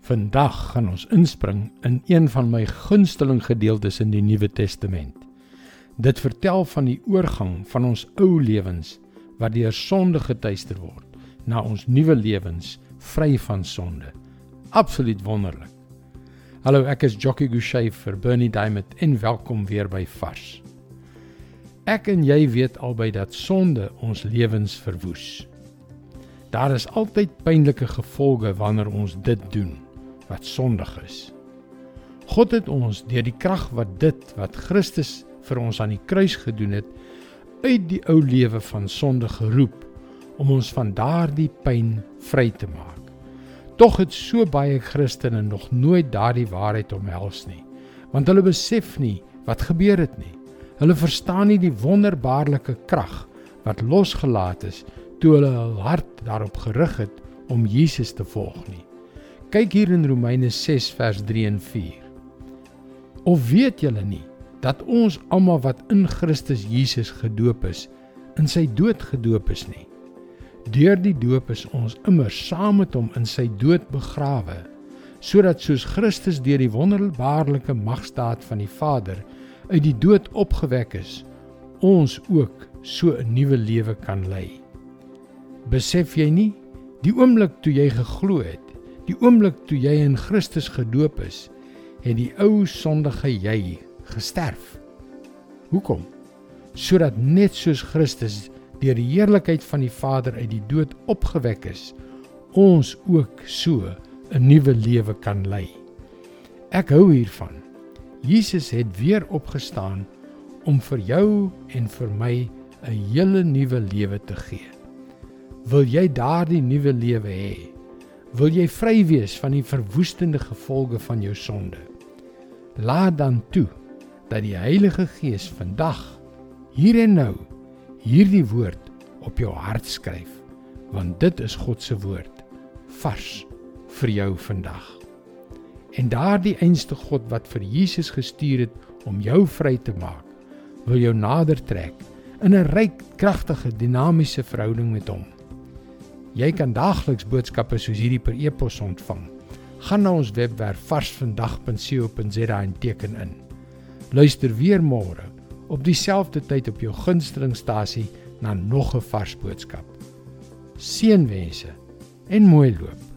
Vandag gaan ons inspring in een van my gunsteling gedeeltes in die Nuwe Testament. Dit vertel van die oorgang van ons ou lewens wat deur sonde getuister word na ons nuwe lewens vry van sonde. Absoluut wonderlik. Hallo, ek is Jockey Gouchee vir Bernie Diamond en welkom weer by Vars. Ek en jy weet albei dat sonde ons lewens verwoes. Daar is altyd pynlike gevolge wanneer ons dit doen wat sondig is. God het ons deur die krag wat dit wat Christus vir ons aan die kruis gedoen het uit die ou lewe van sonde geroep om ons van daardie pyn vry te maak. Tog het so baie Christene nog nooit daardie waarheid omhels nie, want hulle besef nie wat gebeur het nie. Hulle verstaan nie die wonderbaarlike krag wat losgelaat is toe hulle hul hart daarop gerig het om Jesus te volg nie. Kyk hier in Romeine 6 vers 3 en 4. Of weet julle nie dat ons almal wat in Christus Jesus gedoop is, in sy dood gedoop is nie? Deur die doop is ons immer saam met hom in sy dood begrawe, sodat soos Christus deur die wonderbaarlike magstaat van die Vader uit die dood opgewek is, ons ook so 'n nuwe lewe kan lei. Besef jy nie die oomblik toe jy geglo het Die oomblik toe jy in Christus gedoop is, het die ou sondige jy gesterf. Hoekom? Sodat net soos Christus deur die heerlikheid van die Vader uit die dood opgewek is, ons ook so 'n nuwe lewe kan lei. Ek hou hiervan. Jesus het weer opgestaan om vir jou en vir my 'n hele nuwe lewe te gee. Wil jy daardie nuwe lewe hê? Wil jy vry wees van die verwoestende gevolge van jou sonde? Laat dan toe dat die Heilige Gees vandag hier en nou hierdie woord op jou hart skryf, want dit is God se woord vars vir jou vandag. En daardie einste God wat vir Jesus gestuur het om jou vry te maak, wil jou nader trek in 'n ryk, kragtige, dinamiese verhouding met hom. Jy kan daagliks boodskappe soos hierdie per e-pos ontvang. Gaan na ons webwerf varsvandag.co.za en teken in. Luister weer môre op dieselfde tyd op jou gunstelingstasie na nog 'n vars boodskap. Seënwense en mooi loop.